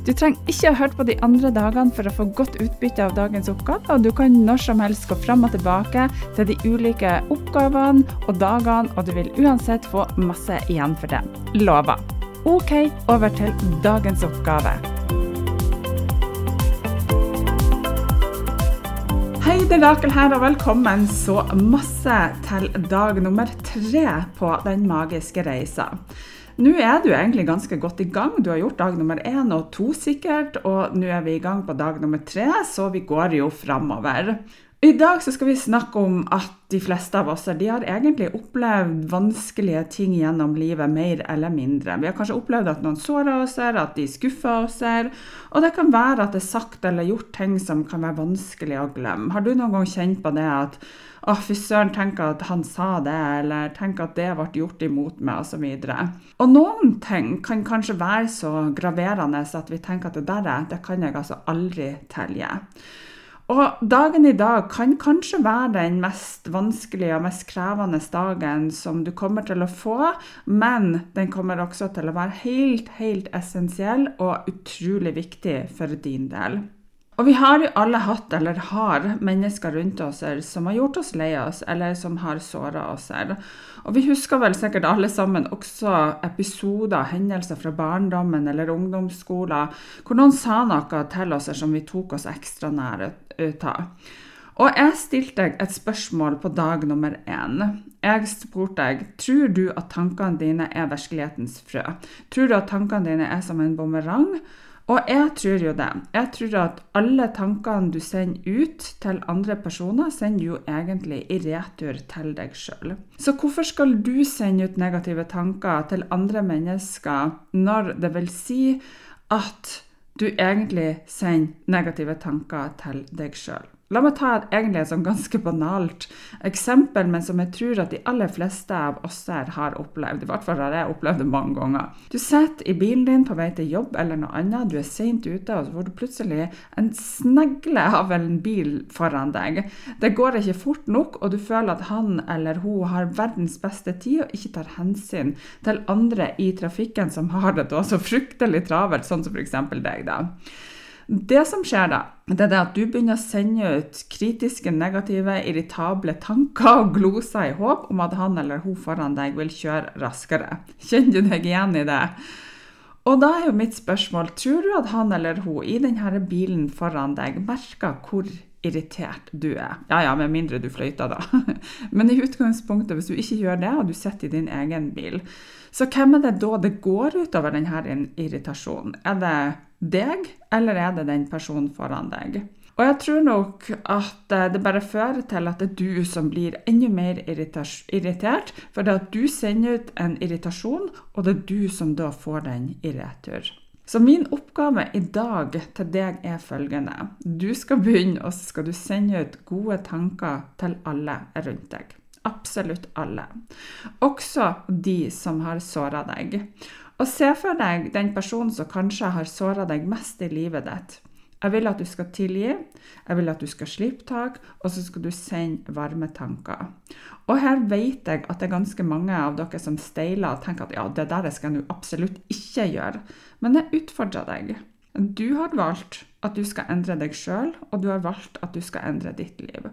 Du trenger ikke å høre på de andre dagene for å få godt utbytte av dagens oppgave, og du kan når som helst gå fram og tilbake til de ulike oppgavene og dagene, og du vil uansett få masse igjen for det. Lover. OK, over til dagens oppgave. Hei, det er Rakel her, og velkommen så masse til dag nummer tre på Den magiske reisa. Nå er du egentlig ganske godt i gang. Du har gjort dag nummer én og to sikkert, og nå er vi i gang på dag nummer tre, så vi går jo framover. I dag skal vi snakke om at de fleste av oss de har egentlig opplevd vanskelige ting gjennom livet, mer eller mindre. Vi har kanskje opplevd at noen sårer oss, at de skuffer oss, og det kan være at det er sagt eller gjort ting som kan være vanskelig å glemme. Har du noen gang kjent på det at å, fy søren, tenk at han sa det, eller tenk at det ble gjort imot meg, osv. Og, så og noen ting kan kanskje være så graverende at vi tenker at det der det kan jeg altså aldri tilgi. Og dagen i dag kan kanskje være den mest vanskelige og mest krevende dagen som du kommer til å få, men den kommer også til å være helt, helt essensiell og utrolig viktig for din del. Og vi har jo alle hatt eller har mennesker rundt oss som har gjort oss lei oss, eller som har såra oss. Og vi husker vel sikkert alle sammen også episoder, hendelser fra barndommen eller ungdomsskolen, hvor noen sa noe til oss som vi tok oss ekstra nær ut. Og jeg stilte deg et spørsmål på dag nummer én. Jeg spurte deg tror du at tankene dine er virkelighetens frø. Tror du at tankene dine er som en bumerang? Og jeg tror jo det. Jeg tror at alle tankene du sender ut til andre personer, sender jo egentlig i retur til deg sjøl. Så hvorfor skal du sende ut negative tanker til andre mennesker når det vil si at du egentlig sender negative tanker til deg sjøl? La meg ta et, egentlig sånn ganske banalt eksempel, men som jeg tror at de aller fleste av oss her har opplevd. I hvert fall har jeg opplevd det mange ganger. Du sitter i bilen din på vei til jobb eller noe annet, du er seint ute, og så får du plutselig en snegle av en bil foran deg. Det går ikke fort nok, og du føler at han eller hun har verdens beste tid og ikke tar hensyn til andre i trafikken som har det da så fryktelig travelt, sånn som f.eks. deg, da. Det som skjer da, det er at du begynner å sende ut kritiske, negative, irritable tanker og gloser i håp om at han eller hun foran deg vil kjøre raskere. Kjenner du deg igjen i det? Og da er jo mitt spørsmål, tror du at han eller hun i denne bilen foran deg merker hvor irritert du er? Ja ja, med mindre du fløyter, da. Men i utgangspunktet, hvis du ikke gjør det, og du sitter i din egen bil, så hvem er det da det går utover denne irritasjonen? Er det deg, eller er det den personen foran deg? Og jeg tror nok at eh, det bare fører til at det er du som blir enda mer irritert, for det at du sender ut en irritasjon, og det er du som da får den i retur. Så min oppgave i dag til deg er følgende. Du skal begynne, og så skal du sende ut gode tanker til alle rundt deg. Absolutt alle. Også de som har såra deg. Og se for deg den personen som kanskje har såra deg mest i livet ditt. Jeg vil at du skal tilgi, jeg vil at du skal slippe tak, og så skal du sende varme tanker. Og her vet jeg at det er ganske mange av dere som steiler og tenker at ja, det der skal jeg absolutt ikke gjøre. Men jeg utfordrer deg. Du har valgt at du skal endre deg sjøl, og du har valgt at du skal endre ditt liv.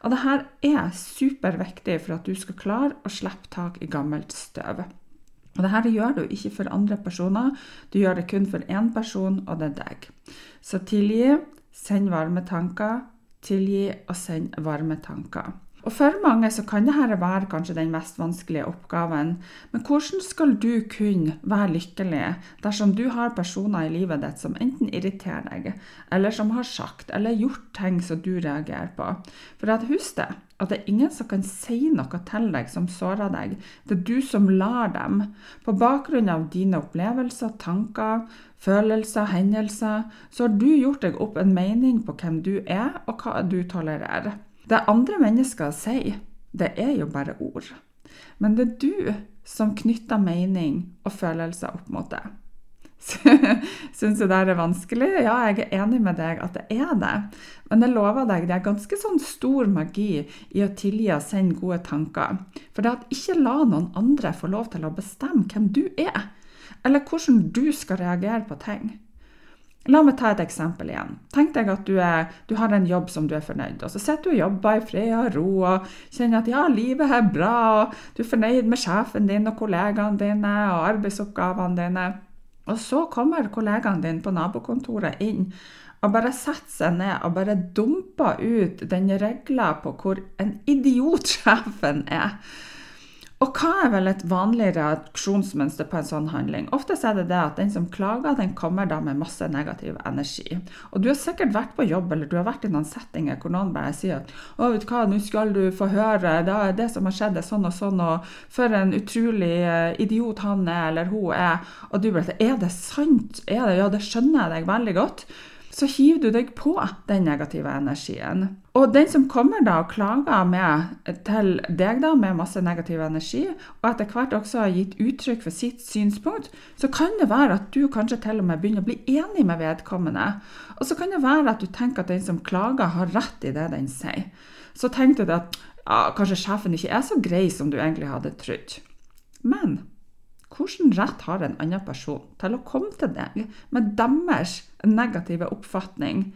Og dette er superviktig for at du skal klare å slippe tak i gammelt støv. Og dette gjør du ikke for andre personer, du gjør det kun for én person, og det er deg. Så tilgi, send varme tanker. Tilgi og send varme tanker. Og For mange så kan dette være kanskje den mest vanskelige oppgaven. Men hvordan skal du kunne være lykkelig dersom du har personer i livet ditt som enten irriterer deg, eller som har sagt eller gjort ting som du reagerer på? For at husk det, at det er ingen som kan si noe til deg som sårer deg. Det er du som lar dem. På bakgrunn av dine opplevelser, tanker, følelser, hendelser, så har du gjort deg opp en mening på hvem du er, og hva du tolererer. Det andre mennesker sier, det er jo bare ord. Men det er du som knytter mening og følelser opp mot det. Syns du det er vanskelig? Ja, jeg er enig med deg at det er det. Men jeg lover deg, det er ganske sånn stor magi i å tilgi og sende gode tanker. For det at ikke la noen andre få lov til å bestemme hvem du er, eller hvordan du skal reagere på ting. La meg ta et eksempel igjen. Tenk deg at du, er, du, har en jobb som du er fornøyd og Så sitter du og jobber i fred og ro og kjenner at ja, livet er bra, og du er fornøyd med sjefen din og kollegaene dine og arbeidsoppgavene dine. Og så kommer kollegaen din på nabokontoret inn og bare setter seg ned og bare dumper ut den regla på hvor en idiot sjefen er. Og hva er vel et vanlig reaksjonsmønster på en sånn handling? Ofte er det det at den som klager, den kommer da med masse negativ energi. Og du har sikkert vært på jobb eller du har vært i noen settinger hvor noen bare sier at å, vet du hva, nå skal du få høre, det, det som har skjedd er sånn og sånn, og for en utrolig eh, idiot han er eller hun er. Og du bare er det sant? Er det? Ja, det skjønner jeg deg veldig godt så hiver du deg på den negative energien. Og den som kommer da og klager med, til deg da med masse negativ energi, og etter hvert også har gitt uttrykk for sitt synspunkt, så kan det være at du kanskje til og med begynner å bli enig med vedkommende. Og så kan det være at du tenker at den som klager, har rett i det den sier. Så tenker du at ja, kanskje sjefen ikke er så grei som du egentlig hadde trodd. Men hvilken rett har en annen person til å komme til deg med deres negative oppfatning?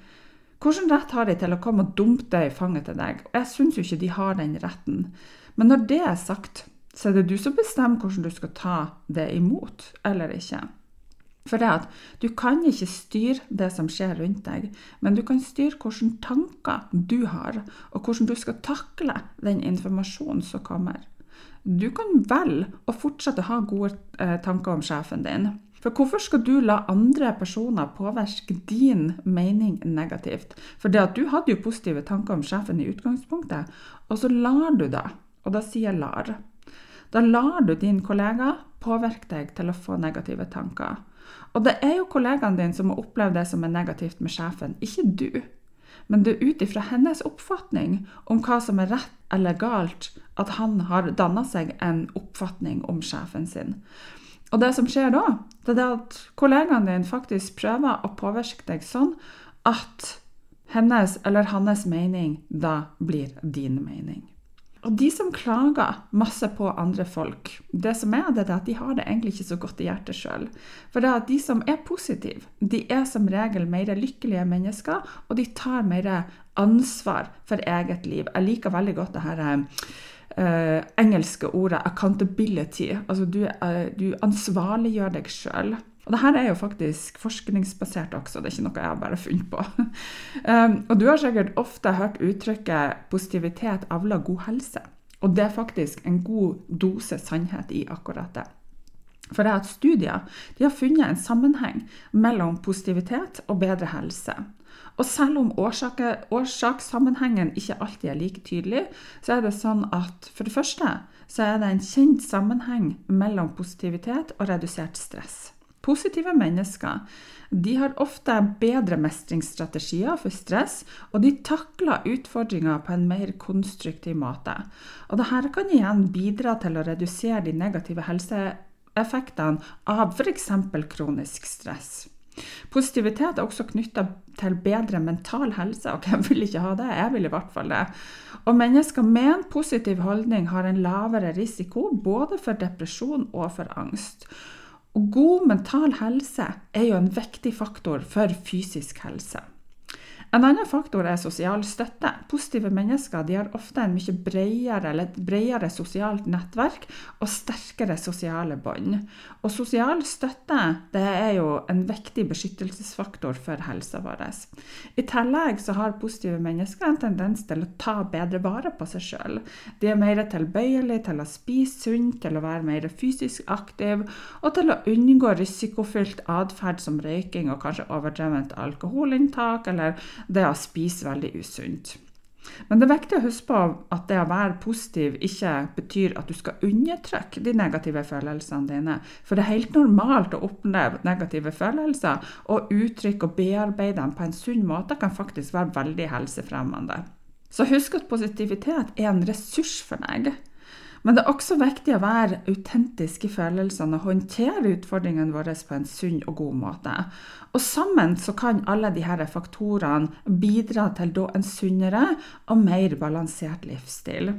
Hvilken rett har de til å komme og dumpe det i fanget til deg? Jeg syns jo ikke de har den retten. Men når det er sagt, så er det du som bestemmer hvordan du skal ta det imot eller ikke. For det at du kan ikke styre det som skjer rundt deg, men du kan styre hvilke tanker du har, og hvordan du skal takle den informasjonen som kommer. Du kan velge å fortsette å ha gode eh, tanker om sjefen din. For hvorfor skal du la andre personer påvirke din mening negativt? For det at du hadde jo positive tanker om sjefen i utgangspunktet, og så lar du det. Og da sier jeg lar. Da lar du din kollega påvirke deg til å få negative tanker. Og det er jo kollegaen din som må oppleve det som er negativt med sjefen, ikke du men det er ut ifra hennes oppfatning om hva som er rett eller galt, at han har danna seg en oppfatning om sjefen sin. Og det som skjer da, det er at kollegaen din faktisk prøver å påvirke deg sånn at hennes eller hans mening da blir din mening. Og de som klager masse på andre folk, det som er det, er at de har det egentlig ikke så godt i hjertet sjøl. For det er at de som er positive, de er som regel mer lykkelige mennesker, og de tar mer ansvar for eget liv. Jeg liker veldig godt det her eh, engelske ordet 'accountability'. Altså du, eh, du ansvarliggjør deg sjøl. Og det her er jo faktisk forskningsbasert også, det er ikke noe jeg har bare funnet på. Um, og du har sikkert ofte hørt uttrykket 'positivitet avler god helse'. Og det er faktisk en god dose sannhet i akkurat det. For det er at studier de har funnet en sammenheng mellom positivitet og bedre helse. Og selv om årsakssammenhengen ikke alltid er like tydelig, så er det sånn at for det første så er det en kjent sammenheng mellom positivitet og redusert stress. Positive mennesker de har ofte bedre mestringsstrategier for stress, og de takler utfordringer på en mer konstruktiv måte. Og Dette kan igjen bidra til å redusere de negative helseeffektene av f.eks. kronisk stress. Positivitet er også knytta til bedre mental helse, og hvem vil ikke ha det? Jeg vil i hvert fall det. Og mennesker med en positiv holdning har en lavere risiko både for depresjon og for angst. God mental helse er jo en viktig faktor for fysisk helse. En annen faktor er sosial støtte. Positive mennesker har ofte en mye bredere, bredere, sosialt nettverk og sterkere sosiale bånd. Og sosial støtte er jo en viktig beskyttelsesfaktor for helsa vår. I tillegg har positive mennesker en tendens til å ta bedre vare på seg sjøl. De er mer tilbøyelige til å spise sunt, til å være mer fysisk aktiv og til å unngå risikofylt atferd som røyking og kanskje overdrevent alkoholinntak eller det å spise veldig usunt. Men det er viktig å huske på at det å være positiv ikke betyr at du skal undertrykke de negative følelsene dine. For det er helt normalt å oppleve negative følelser, og uttrykk og bearbeide dem på en sunn måte kan faktisk være veldig helsefremmende. Så husk at positivitet er en ressurs for deg. Men det er også viktig å være autentisk i følelsene og håndtere utfordringene våre på en sunn og god måte. Og sammen så kan alle disse faktorene bidra til en sunnere og mer balansert livsstil.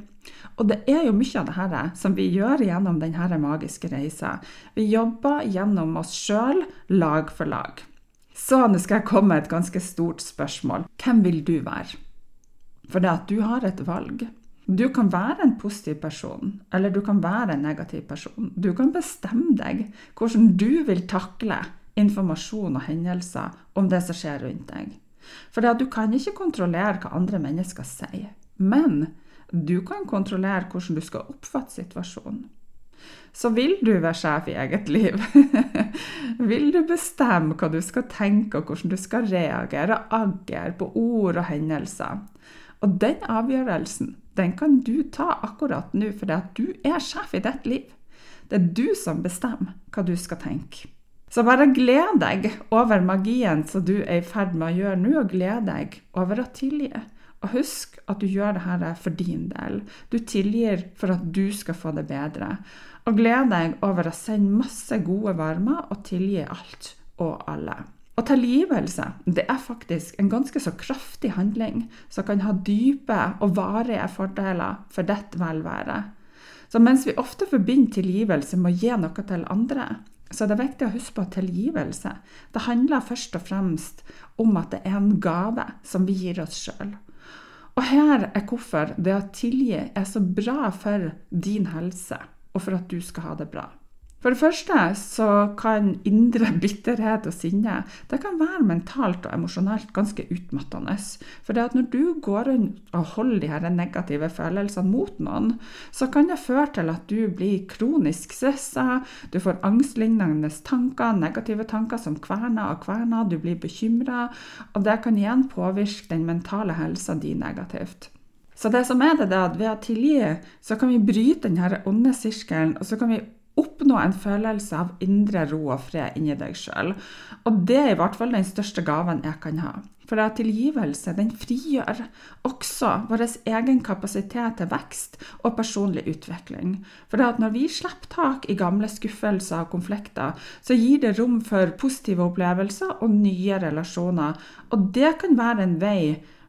Og det er jo mye av dette som vi gjør gjennom denne magiske reisa. Vi jobber gjennom oss sjøl, lag for lag. Så nå skal jeg komme med et ganske stort spørsmål. Hvem vil du være? For det at du har et valg. Du kan være en positiv person, eller du kan være en negativ person. Du kan bestemme deg hvordan du vil takle informasjon og hendelser om det som skjer rundt deg. For du kan ikke kontrollere hva andre mennesker sier, men du kan kontrollere hvordan du skal oppfatte situasjonen. Så vil du være sjef i eget liv? vil du bestemme hva du skal tenke, og hvordan du skal reagere og agere på ord og hendelser? Og den avgjørelsen den kan du ta akkurat nå, for du er sjef i ditt liv. Det er du som bestemmer hva du skal tenke. Så bare gled deg over magien som du er i ferd med å gjøre nå, og gled deg over å tilgi. Og husk at du gjør dette for din del. Du tilgir for at du skal få det bedre. Og gled deg over å sende masse gode varmer og tilgi alt og alle. Og tilgivelse det er faktisk en ganske så kraftig handling som kan ha dype og varige fordeler for ditt velvære. Så mens vi ofte forbinder tilgivelse med å gi noe til andre, så er det viktig å huske på at tilgivelse det handler først og fremst om at det er en gave som vi gir oss sjøl. Og her er hvorfor det å tilgi er så bra for din helse, og for at du skal ha det bra. For det første så kan indre bitterhet og sinne det kan være mentalt og emosjonelt ganske utmattende. For det at når du går rundt og holder de her negative følelsene mot noen, så kan det føre til at du blir kronisk stressa, du får angstlignende tanker, negative tanker som kverner og kverner, du blir bekymra, og det kan igjen påvirke den mentale helsa di negativt. Så det som er det, er at ved å tilgi, så kan vi bryte denne onde sirkelen, og så kan vi oppnå en følelse av indre ro og fred inni deg sjøl. Og det er i hvert fall den største gaven jeg kan ha. For at tilgivelse den frigjør også vår egen kapasitet til vekst og personlig utvikling. For at når vi slipper tak i gamle skuffelser og konflikter, så gir det rom for positive opplevelser og nye relasjoner. Og det kan være en vei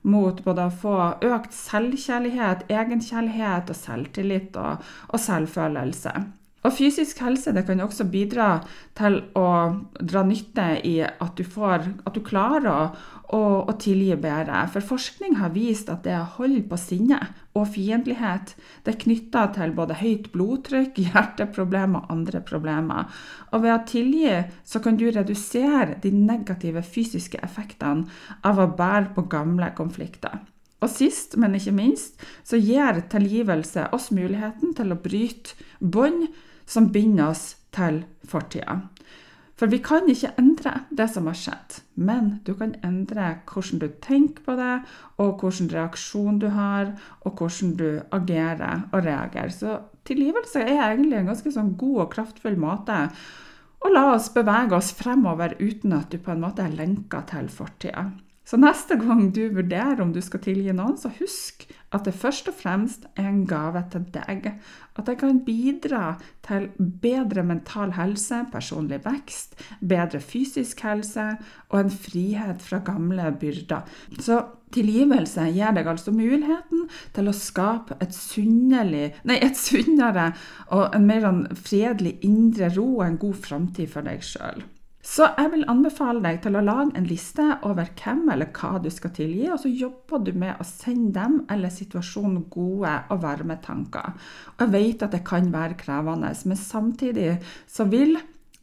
mot både å få økt selvkjærlighet, egenkjærlighet og selvtillit og, og selvfølelse. Og fysisk helse det kan også bidra til å dra nytte i at du, får, at du klarer å, å, å, tilgi bedre. For forskning har vist at det å holde på sinne og fiendtlighet det er knytta til både høyt blodtrykk, hjerteproblemer og andre problemer. Og ved å tilgi så kan du redusere de negative fysiske effektene av å bære på gamle konflikter. Og sist, men ikke minst, så gir tilgivelse oss muligheten til å bryte bånd som binder oss til fortida. For vi kan ikke endre det som har skjedd, men du kan endre hvordan du tenker på det, og hvilken reaksjon du har, og hvordan du agerer og reagerer. Så tilgivelse er egentlig en ganske sånn god og kraftfull måte å la oss bevege oss fremover uten at du på en måte er lenka til fortida. Så neste gang du vurderer om du skal tilgi noen, så husk at det først og fremst er en gave til deg. At det kan bidra til bedre mental helse, personlig vekst, bedre fysisk helse og en frihet fra gamle byrder. Så tilgivelse gir deg altså muligheten til å skape et, nei, et sunnere og en mer sånn fredelig indre ro og en god framtid for deg sjøl. Så jeg vil anbefale deg til å lage en liste over hvem eller hva du skal tilgi, og så jobber du med å sende dem eller situasjonen gode og varme tanker. Og jeg vet at det kan være krevende, men samtidig så vil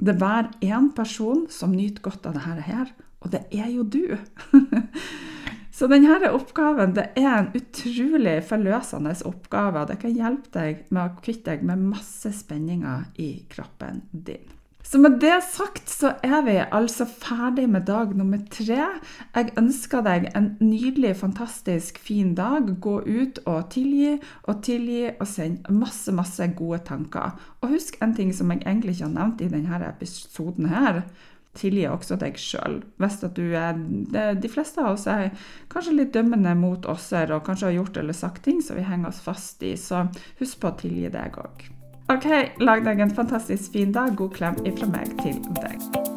det være én person som nyter godt av dette her, og det er jo du. Så denne oppgaven er en utrolig forløsende oppgave. og Det kan hjelpe deg med å kvitte deg med masse spenninger i kroppen din. Så med det sagt så er vi altså ferdig med dag nummer tre. Jeg ønsker deg en nydelig, fantastisk fin dag. Gå ut og tilgi og tilgi og send masse, masse gode tanker. Og husk en ting som jeg egentlig ikke har nevnt i denne episoden her. Tilgi også deg sjøl. De fleste av oss er kanskje litt dømmende mot oss og kanskje har gjort eller sagt ting som vi henger oss fast i, så husk på å tilgi deg òg. OK, lag deg en fantastisk fin dag. God klem ifra meg til deg.